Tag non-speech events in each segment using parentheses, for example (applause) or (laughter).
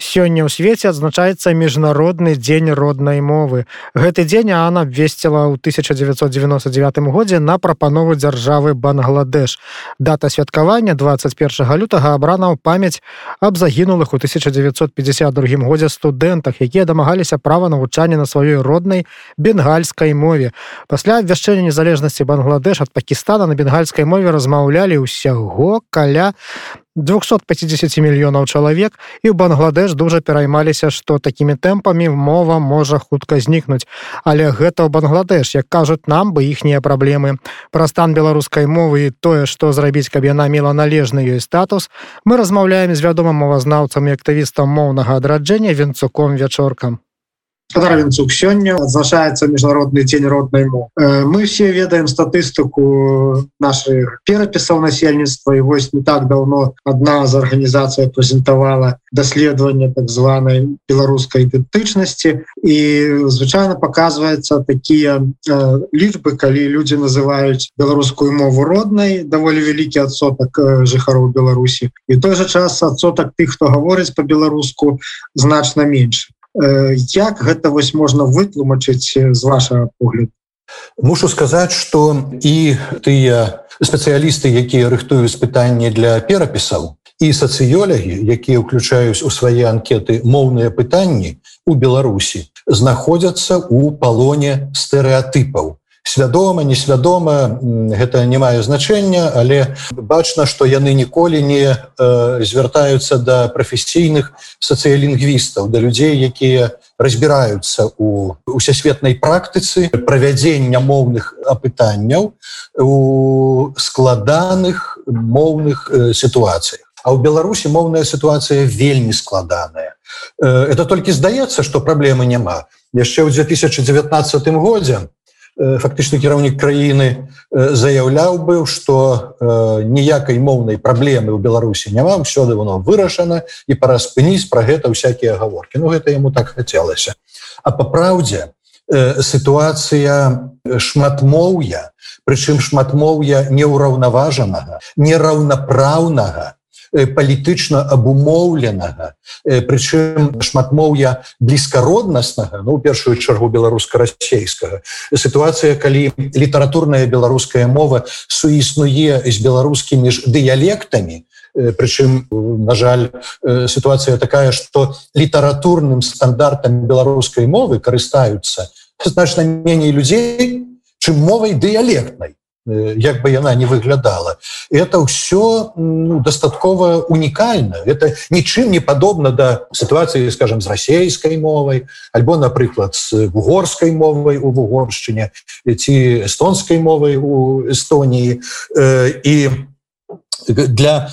сёння ў свеце адзначаецца міжнародны дзень роднай мовы. Гэты дзень она абвесціла ў 1999 годзе на прапанову дзяржавы бангладеш. Дата святкавання 21 лютага абрана ў памяць аб загінулых у 1952 годзе студэнтах якія дамагаліся права навучання на сваёй роднай бенгальскай мове. Пасля абвяшчэння незалежнасці бангладеш ад пакістана на бенгальскай мове размаўлялі ўсяго каля 250 мільёнаў чалавек і ў Бангладеш дужа пераймаліся што такімі тэмпамі мова можа хутка знікнуць. Але гэта ў Бангладеш як кажуць нам бы іхнія праблемы. Пра стан беларускай мовы і тое што зрабіць каб яна мела належны ёй статус мы размаўляем з вядомым мовазнаўцам і актывістам моўнага адраджэння венцуком вячоркам Равенцук сёння адзначаецца міжнародны дзень роднай мовы. Мы все ведаем статыстыку наших перапісаў насельніцтва і вось не так давно адна з арганізацыя прэзентавала даследаванне так званай беларускай ідэнтычнасці і звычайна показваецца такія лічбы калі людзі называюць беларускую мову роднай даволі вялікі адсотак жыхароў Беларусі і той жа час адсотак тых хто гаворыць по-беларуску значна менш як гэта вось можна вытлумачыць з вашага погляду? Мушу сказаць, што і тыя спецыялісты, якія рыхтуюць пытанні для перапісаў і сацыёлагі, якія ўключаюць у свае анкеты моўныя пытанні у Беларусі, знаходзяцца ў палоне стэеатыпаў свядома несвядома гэта не мае значэння але бачна што яны ніколі не э, звяртаюцца да прафесійных сацыялінгвістаў да людзей якія разбіраюцца у усесветнай практыцы правядзення моўных апытанняў у складаных моўных э, сітуацыях. А ў беларусі моўная сітуацыя вельмі складаная. Э, это толькі здаецца што праблемы няма. Яшчэ ў 2019 годзе фактычны кіраўнік краіны заяўляў быў што ніякай моўнай праблемы ў беларусі няма ўсё давно вырашана і пара спыніць пра гэта всякие гаворки Ну гэта яму так хацелася. А по праўдзе сітуацыя шматмоўя прычым шматмоўя неўраўнаважанага нераўнапраўнага палітычна абумоўленага прычым шматмоўя блізкароднаснага ну першую чаргу беларуска-расейскага. Сітуацыя калі літаратурная беларуская мова суіснуе з беларускімі ж дыялектамі прычым на жаль сітуацыя такая што літаратурным стандартам беларускай мовы карыстаюцца значна меней людзей чым мовай дыялектнай як бы яна не выглядала. Это ўсё ну, дастаткова унікальна. Это нічым не падобна да сітуацыі скажем з расійскай мовай альбо напрыклад з вугорскай мовай у вугоршчыне ці эстонскай мовай у Эстоніі. І для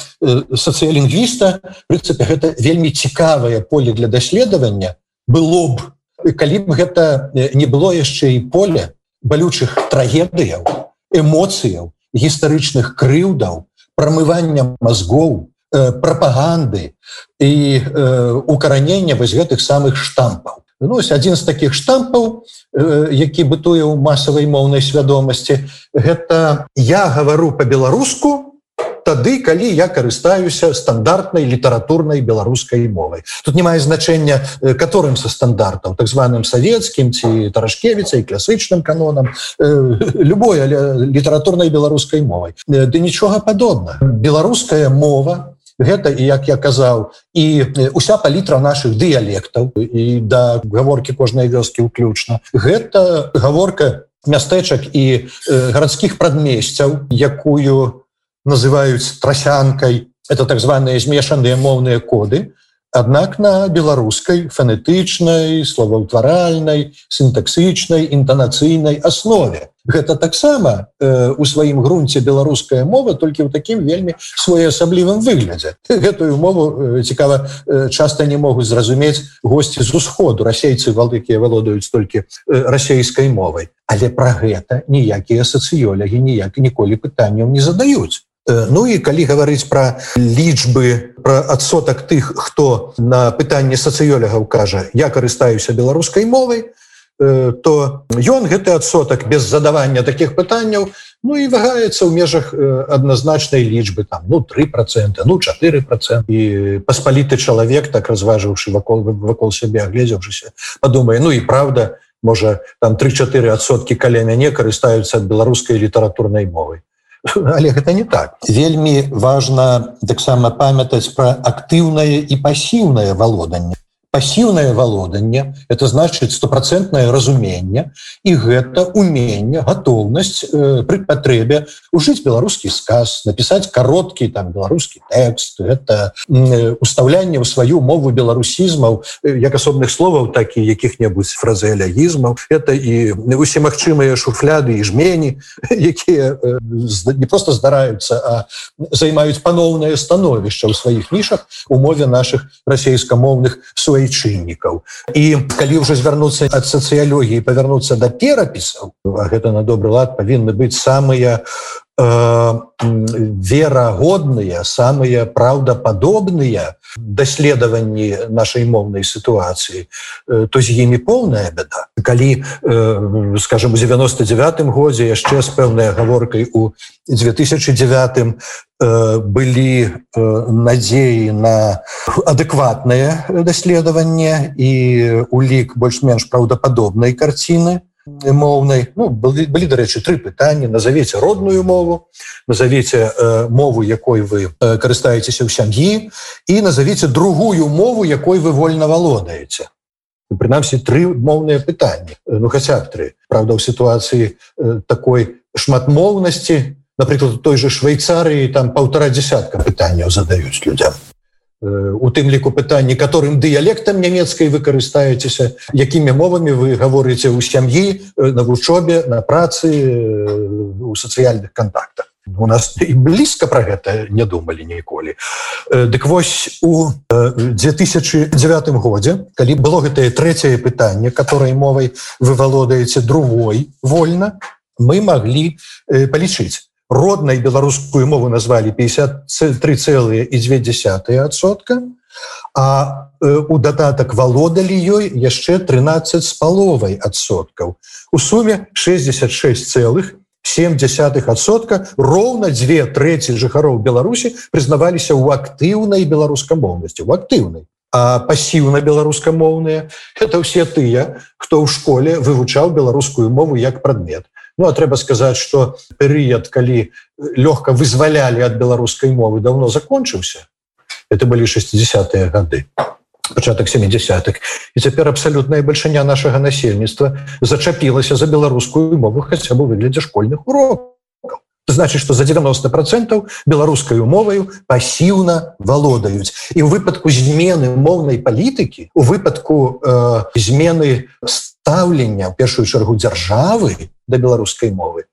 сацыялінгвіста прынцыпе гэта вельмі цікавае поле для даследавання было б калі б гэта не было яшчэ і поле балючых трагедыяў. то эмоцыяў гістарычных крыўдаў прамывання мазгоў э, прапаганды і э, укаранення вось гэтых самых штампаў. Ну, адзін з таких штампаў які бытуе ў масавай моўнай свядомасці гэта я гавару по-беларуску тады калі я карыстаюся стандартнай літаратурнай беларускай мовай. Тут не мае значэння которым са стандартаў так званым савецкім ці таражкевіцай класычным канонам любое літаратурнай беларускай мовай. Ды нічога падобна беларуская мова гэта і як я казаў і уся палітра наших дыялектаў і да гаворкі кожнай вёскі ўключна гэта гаворка мястэчак і гарадскіх прадмесцяў якую называюць трасянкай это так званыя змешаныя моўныя коды. Аднак на беларускай фанетычнай словаўтваральнай сінтаксычнай інтанацыйнай аснове гэта таксама э, у сваім грунце беларуская мова толькі ў такім вельмі своеасаблівым выглядзе гэтую (laughs) мову э, цікава э, часта не могуць зразумець госці з усходу. Расейцы валдыкія валодаюць толькі э, расейскай мовай. Але пра гэта ніякія сацыёлягі ніяк ніколі пытанняў не задаюць Ну і калі гаварыць пра лічбы пра адсотак тых, хто на пытанне сацыёлягаў кажа, я карыстаюся беларускай мовай, то ён гэты адсотак без задавання таких пытанняў Ну і вагаецца ў межах адназначнай лічбы там ну три процента ну 4 процент і паспаліты чалавек так разважыўшы вакол вакол сябе агледзеўшыся падумае Ну і правда можа там три-4 адсоткі каля мяне карыстаюцца ад беларускай літаратурнай мовай (laughs) але гэта не так. Вельмі важна таксама памятаць пра актыўнае і пасіўнае валоданне пассіўнае валоданне это значит стопроцентное разуменне і гэта умение готовнасць э, при патрэбе ужыць беларускі сказ написать кароткі там беларускі тэкст. Это уставлянне ў сваю мову беларусізмаў э, як асобных словаў так і якіх-небудзь фразеалягізмаў это і усе магчымыя шуфляды і жмені (laughs) якія э, не просто здараюцца а займаюць паноўнае становішча ў сваіх нішах у мове наших расійскамоўных сваіх айчыннікаў і калі ўжо звярнуцца ад сацыялогіі павярнуцца да перапісаў гэта на добры лад павінны быць самыя верагодныя самыя праўдападобныя даследаванні нашай моўнай сітуацыі то з імі поўная беда. Калі скажем у 99 годзе яшчэ з пэўнай гаворкай у 2009 былі надзеі на адэкватнае даследаванне і улік больш-менш праўдападобнай карціны моўнай ну, былі, былі дарэчы тры пытанні назовеце родную мову назовеце э, мову якой вы э, карыстаецеся ў сям'і і назовеце другую мову якой вы вольна валодаеце прынамсі тры моўныя пытанні ну хаця б тры Праўда ў сітуацыі э, такой шматмоўнасці напрыклад той же швейцарыі там паўтара десятка пытанняў задаюць людям у тым ліку пытанні которым дыялектам нямецкай вы карыстаецеся якімі мовамі вы гаворыце ў сям'і на вучобе на працы у сацыяльных контактах. У нас і блізка про гэта не думалі ніколі Дык вось у 2009 годзе калі было гэтае трэцяе пытанне которой мовай вы валодаеце другой вольна мы маглі палічыць роднай беларускую мову назвалі 53 цэлыя і две десятые адсотка а у дадатак валодалі ёй яшчэ 13 з паловай адсоткаў. У суме 66 цэлых 70сотка роўна дзве трэці жыхароў беларусі прызнаваліся ў актыўнай беларускамоўнасці у актыўнай. А пасіўна беларускамоўныя это ўсе тыя хто ў школе вывучаў беларускую мову як прадмет Ну а трэба сказаць, што перыяд, калі лёгка вызвалялі ад беларускай мовы давно закончыўся. Это былі 60-е гады пачатак 70-х і цяпер абсалютная бальшыня нашага насельніцтва зачапілася за беларускую мову хаця бы выглядзе школьных урокаў значит что за 90 процентов беларускаю моваю пассіўна валодаюць і у выпадку змены моўнай палітыкі у выпадку э, змены стаўлення в першую чаргу дзяржавы да беларускай мовы.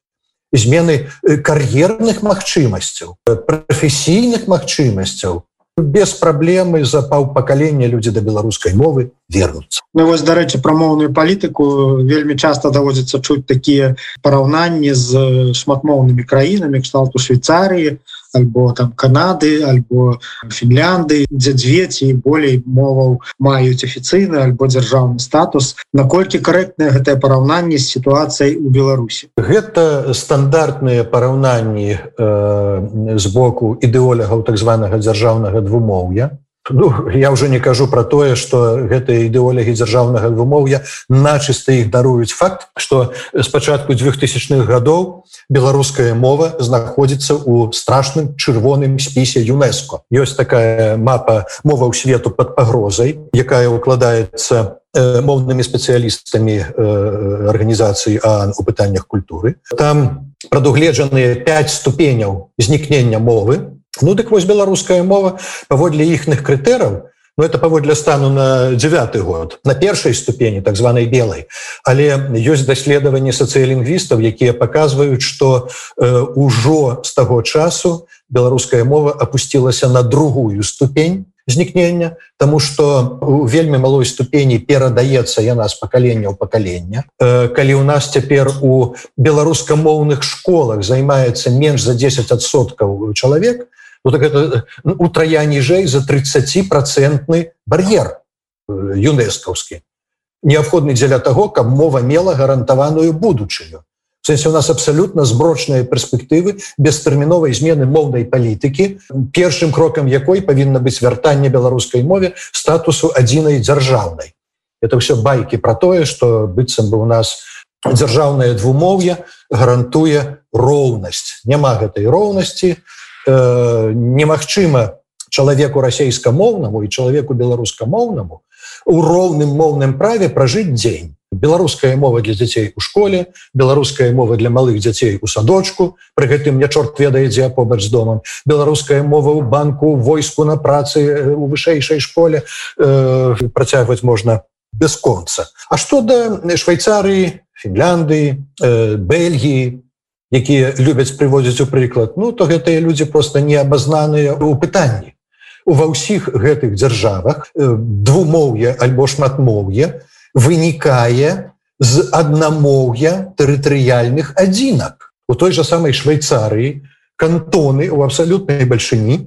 Змены э, кар'ерных магчымасцяў прафесійных магчымасцяў. Без праблемы за паўпакалення людзі да беларускай мовы вернуцца. Ну, вось дарэчы пра моўную палітыку вельмі часта даводзіцца чуць такія параўнанні з шматмоўнымі краінамі кшталту Швейцарыі альбо там Канады альбо Фінлянды дзе дзве ці болей моваў маюць афіцыйны альбо дзяржаўны статус. Наколькі карэктнае гэтае параўнанне з сітуацыяй у Беларусі? Гэта стандартныя параўнанні э, з боку ідэолягаў так званага дзяржаўнага двумоўя Ну, я уже не кажу про тое что гэтыя ідэолягі дзяржаўнага двумоўя начыста іх даруюць. Факт что с пачатку 2000х гадоў беларуская мова знаходзіцца у страшным чырвоным спісе ЮНЕСКО. Ёсць такая мапа мова ў свету под пагрозай якая укладаецца моўнымі спецыялістамі арганізацыі АН у пытаннях культуры. Там прадугледжаныя 5 ступеняў знікнення мовы Ну дык вось беларуская мова паводле іхных крытэраў Ну, это паводле стану на девятый год на першай ступені так званой белой але ёсць даследаванні сацыялінгвістаў якія показваюць что э, ужо з таго часу беларуская мова опусцілася на другую ступень знікнення тому что у вельмі малой ступені перадаецца яна з пакалення ў пакалення э, калі у нас цяпер у беларускамоўных школах займаецца менш за 10соткаў чалавек то ну, так это ну, утрая ніжэй за 30процентны бар'ер э, юнескаўскі неабходны дзеля таго каб мова мела гарантаваную будучыню. Сэнсе у нас абсалютна зброчныя перспектывы бестэрміновай змены моўнай палітыкі першым крокам якой павінна быць вяртанне беларускай мове статусу адзінай дзяржаўнай. Это все байкі про тое что быццам бы у нас дзяржаўнае двумоўе гарантуе роўнасць. Няма гэтай роўнасці э, немагчыма чалавеку расейскамоўнаму і чалавеку беларускамоўнаму у роўным моўным праве пражыць дзень. Беларуская мова для дзяцей у школе беларуская мова для малых дзяцей у садочку при гэтым мне чорт ведае дзе побач з домам. Беларуская мова ў банку войску на працы у вышэйшай школе э, працягваць можна бясконца А что да швейцарыі фінляндыі э, бельгіі якія любяць прыводзіць у прыклад. Ну то гэтыя людзі просто не абазнаныя ў пытанні. Ва ўсіх гэтых дзяржавах э, двумоўе альбо шматмоўе вынікае з аднамоўя тэрытарыяльных адзінак. У той же самой швейцарыі кантоны у абсалютнай бальшыні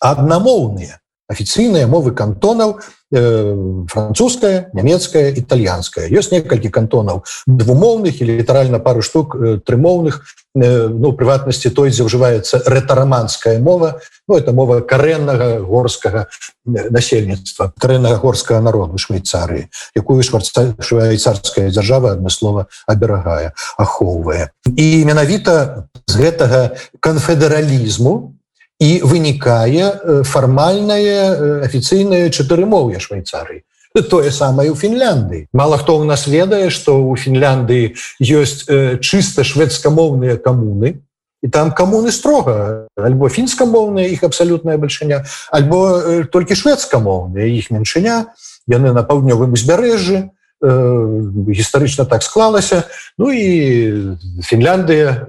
аднамоўныя афіцыйныя мовы кантонаў э, французская нямецкая італьянская ёсць некалькі кантонаў двумоўных і літаральна пару штук э, трымоўных э, ну прыватнасці той дзе ўжываецца рэтараманская мова. Ну это мова карэннага горскага насельніцтва карэннага горскага народу швейцарыі якую швейцарская дзяржава адмыслова аберагае ахоўвае. І менавіта з гэтага канфедералізму і вынікае фармальнае афіцыйнае э, чатырымоўе швейцарыі. Тое самае у Фінляндыі. Мало хто ў нас ведае што ў Фінляндыі ёсць чыста шведскамоўныя камуны і там камуны строга. Альбо фінскамоўныя іх абсалютная бальшыня альбо толькі шведскамоўныя іх меншыня. Яны на паўднёвым узбярэжжы гістарычна так склалася. Ну і Фінляндыя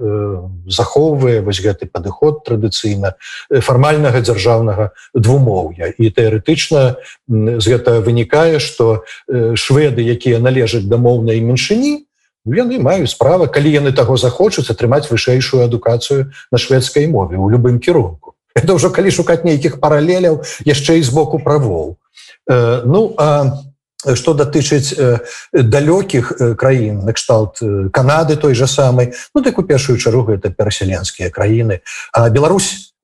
захоўвае вось гэты падыход традыцыйна фармальнага дзяржаўнага двумоўя. І тэарэтычна з гэта вынікае што шведы якія належаць да моўнай меншыні яны маюць справа калі яны таго захочуць атрымаць вышэйшую адукацыю на шведскай мове у любым кірунку. Это ўжо калі шукаць нейкіх паралеляў яшчэ і з боку правоў. Ну а что датычыць э, далёкіх э, краін накшталт э, Канады той же самой ну так у першую чаргу это перасяленскія краіны. А Беларусь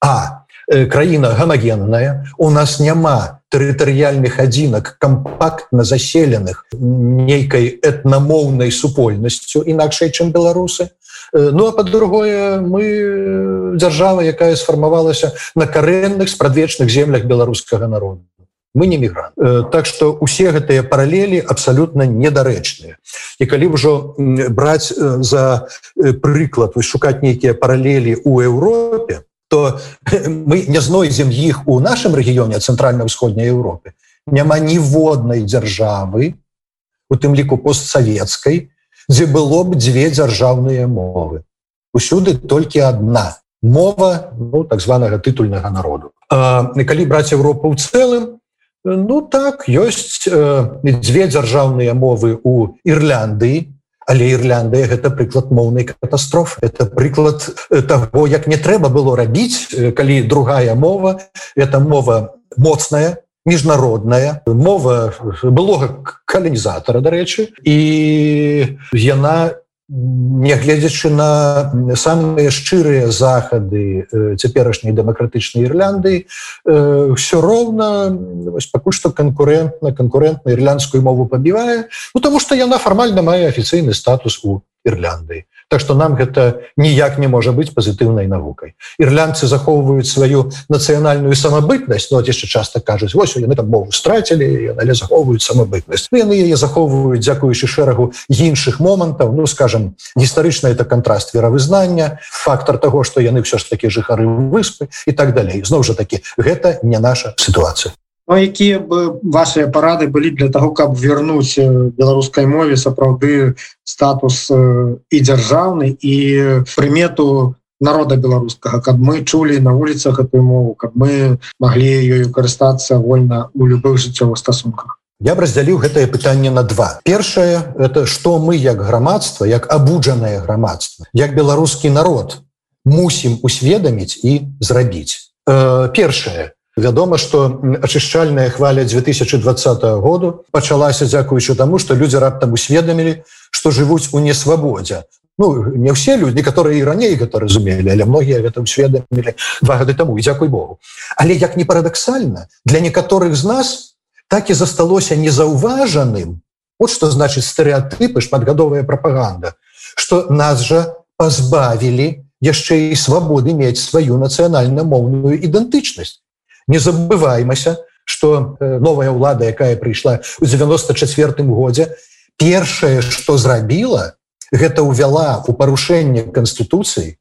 а краіна гомогенная у нас няма тэрытарыяльных адзінак кампактна заселеных нейкай этнамоўнай супольнасцю інакшай чым беларусы. Ну а по-другое мы дзяржава якая сфармавалася на карэнных спрадвечных землях беларускага народа мы не мігрант э, так что усе гэтыя паралелі абсалютна недарэчныя. І калі ўжо браць э, за э, прыклад вы шукаць нейкія паралелі у Еўропе то мы не знойдзем іх у нашым рэгіёне цэнтральна-ўсходняй Еўропе няма ніводнай дзяржавы у тым ліку постсавецкай дзе было б дзве дзяржаўныя мовы. Усюды толькі одна мова ну, так званага тытульнага народу. А, калі браць Европу ў цэлым Ну так ёсць э, дзве дзяржаўныя мовы у Ірляндыі, але Ірляндыя гэта прыклад моўнай катастроф. Это прыклад э, таго, як не трэба было рабіць, э, калі другая мова это мова моцная, міжнародная мова былога каланізатара, дарэчы, і яна нягледзячы на самыя шчырыя захады цяперашняй дэмакратычнай Ірлянды ўсё роўна пакуль што канкурентна канкурентна ірландскую мову пабівае ну таму што яна фармальна мае афіцыйны статус у Ірландыі Так што нам гэта ніяк не можа быць пазітыўнай навукай. Ірландцы захоўваюць сваю нацыянальную самабытнасць, но яшчэ часта кажуць вось яны там мову страцілі, але захоўваюць самабытнасць. Ну, яны яе захоўваюць дзякуючы шэрагу іншых момантаў, ну скажем, гістарычна это кантраст веравызнання, фактор таго, што яны ўсё ж такі жыхары выспы і так далей. зноў жа такі гэта не наша сітуацыя. Ну, якія бы ваши парады былі для того каб вернуть беларускай мове сапраўды статус і дзяржаўны і прымету народа беларускага каб мы чулі на вуліцах эту мову каб мы маглі ёю карыстацца вольна у любых жыццёвых стасунках? Я б раздзяліў гэтае пытанне на два. Першае это что мы як грамадства як абуджанае грамадства як беларускі народ мусім усведаміць і зрабіць. Э, першае Вядома, што ачышчальная хваля 2020 году пачалася дзякуючы таму, што людзі раптам усведамілі, што жывуць у несвабодзе. Ну, не ўсе людзі, которые і раней гэта разумелі, але многія гэта усведамілі два гады таму і дзякуй Богу. Але як не парадаксальна, для некаторых з нас так і засталося незаўважаным, Вот што значыць стэеатыпы шматгадовая прапаганда, што нас жа пазбавілі яшчэ і свабоды мець сваю нацыянальна-моўную ідэнтычнасць. Не забываймася, што новая ўлада, якая прыйшла ў 94 годзе, першае, што зрабіла, гэта ўвяла у парушэнне канстытуцыі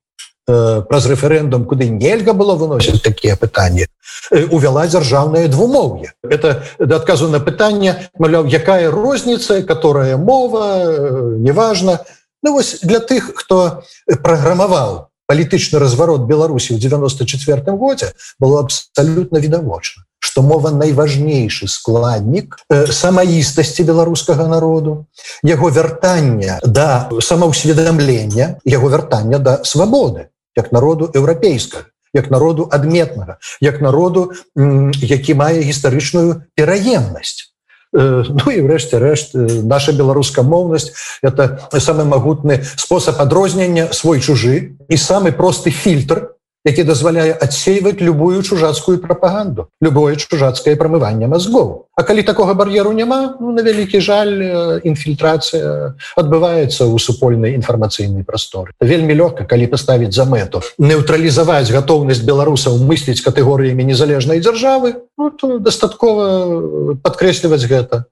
праз рэферэндум, куды нельга было выносіць такія пытанні, увяла дзяржаўнае двумоўе. Это да адказу на пытанне, маляў, якая розніца, которая мова, неважна, Ну, вось для тых хто праграмаваў палітычны разварот беларусі ў 94 годзе было абсалютна відавочна что мова найважнейшы складнік самаістасці беларускага народу яго вяртання да самаўсведамлення яго вяртання да свабоды як народу еўрапейскага як народу адметнага як народу які мае гістарычную пераемнасць. Э, ну і врэшце рэшт э, наша беларускамоўнасць это самы магутны спосаб адрознення свой чужы і самы просты фільтр які дазваляе адсейваць любую чужацкую прапаганду любое чужацкае прамыванне мазгоў А калі такога бар'еру няма ну, на вялікі жаль інфільтрацыя адбываецца ў супольнай інфармацыйнай прасторы вельмі лёгка калі паставіць за мэту neuтралізаваць гатоўнасць беларусаў мысліць катэгорыямі незалежнай дзяржавы ну, дастаткова падкрэсліваць гэта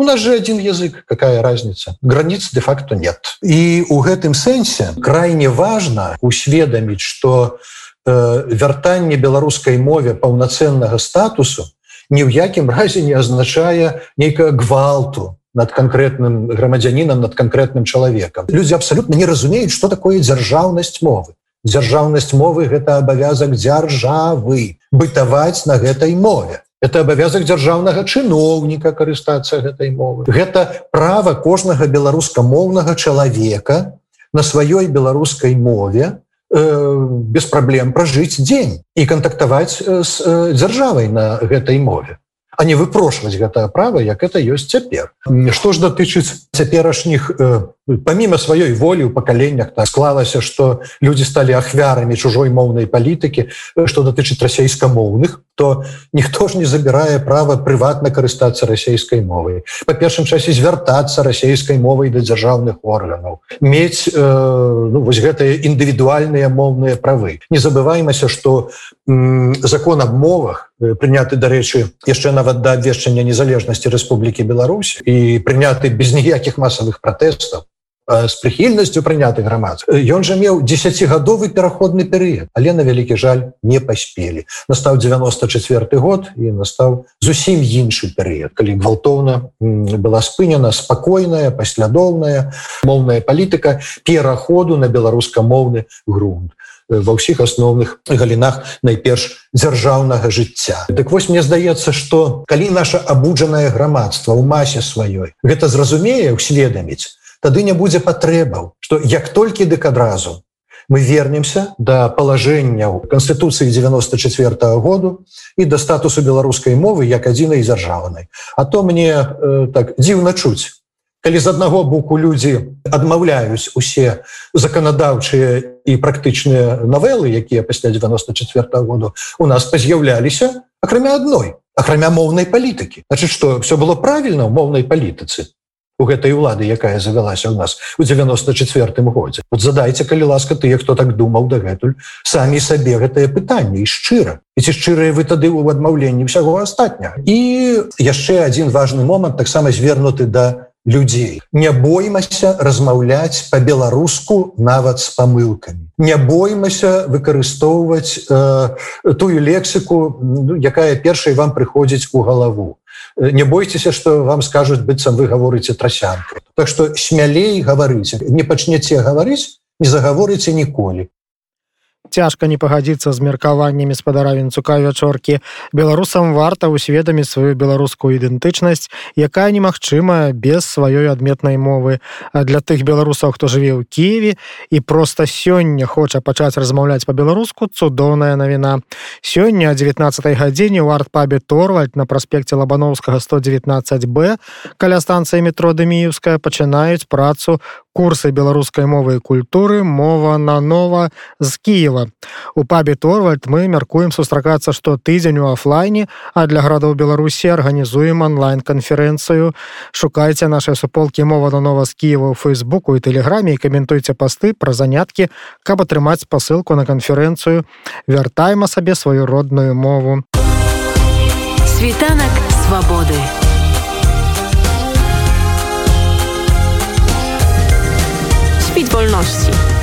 У нас же один язык, какая разница. Границ де-факто нет. И у гэтым сэнсе крайне важно усведомить, что Э, вяртанне беларускай мове паўнацэннага статусу ні ў якім разе не азначае нейкага гвалту над канкрэтным грамадзянінам над канкрэтным чалавекам. Людзі абсалютна не разумеюць что такое дзяржаўнасць мовы. Дзяржаўнасць мовы гэта абавязак дзяржавы бытаваць на гэтай мове. Это абавязак дзяржаўнага чыноўніка карыстацца гэтай мовы гэта права кожнага беларускамоўнага чалавека на сваёй беларускай мове Э, без праблем пражыць дзень і кантактаваць з э, дзяржавай на гэтай мове а не выпрошваць гэтае права як это ёсць цяпер. Што ж датычыць цяперашніх э, помимо сваёй волі ў пакаленнях так склалася что люди сталі ахвярамі чужой моўнай палітыкі что датычыць расейскамоўных то ніхто ж не забірае права прыватна карыстацца расійскай мовай. По першым часе звяртацца расійскай мовай да дзяржаўных органаў. Мець э, ну, вось гэтыя індывідуальныя моўныя правы. Не забываймася что закон аб мовах прыняты дарэчы яшчэ нават да абвешчання незалежнасці Рэспублікі Беларусь і прыняты без ніякіх масавых пратэстаў з прыхільнасцю прыняты грамад Ён жа меў десятгадовы пераходны перыяд але на вялікі жаль не паспелі настаў 94 год і настаў зусім іншы перыяд калі гвалтоўна была спынена спакойная паслядоўная моўная палітыка пераходу на беларускамоўны грунт ва ўсіх асноўных галінах найперш дзяржаўнага жыцця. Дык вось мне здаецца что калі наша абуджанае грамадства ў масе сваёй гэта зразумее усведаміць тады не будзе патрэбаў что як толькі дык адразу. Мы вернемся до палажэнняў конституцыі 94 -го году і да статусу беларускай мовы як адзінай дзяржаванай а то мне э, так дзіўна чуць калі з аднаго боку людзі адмаўляюць усе заканадаўчыя і практычныя навелы якія пасля 94 -го году у нас паз'яўляліся акрамя адной акрамя моўнай палітыкі. Значит что все было правильно ў моўнай палітыцы у гэтай улады якая завялася ў нас у 94 годзе. Вот задайце калі ласка тыя хто так думаў дагэтуль самі сабе гэтае пытанне і шчыра. Ці шчырыя вы тады ў адмаўленні ўсяго астатняга? І яшчэ один важный момант таксама звернуты да людзей не боймася размаўляць по-беларуску нават з памылкамі. Не боймася выкарыстоўваць э, тую лексіку ну, якая першай вам прыходзіць у галаву. Не бойцеся что вам скажуць быццам вы гаворыце трасянку. Так что смялей гаварыце. Не пачнеце гаварыць не загаворыце ніколі цяжка не пагадзіцца з меркаваннямі спадара вінцука вячоркі. Беларусам варта усведаміць сваю беларускую ідэнтычнасць якая немагчымая без сваёй адметнай мовы. А для тых беларусаў хто жыве ў кіеве і просто сёння хоча пачаць размаўляць по-беларуску цудоўная навіна. Сёння 19 гадзіне у арт-пабе торвальд на праспекце лабановскага 119 б каля станцыі метро дэміевская пачынаюць працу курсы беларускай мовы і культуры мова на нова з Киева у пабе торвальд мы мяркуем сустракацца што тыдзень у офлайне а для гарадоў беларусі арганізуем онлайн-канферэнцыю. Шукайце наши суполкі мова на нова з Киева у фейсбуку і тэлеграме і каментуйце пасты пра заняткі каб атрымаць спасылку на канферэнцыю. Вяртайма сабе сваю родную мову. Світанак свабоды. Świt wolności.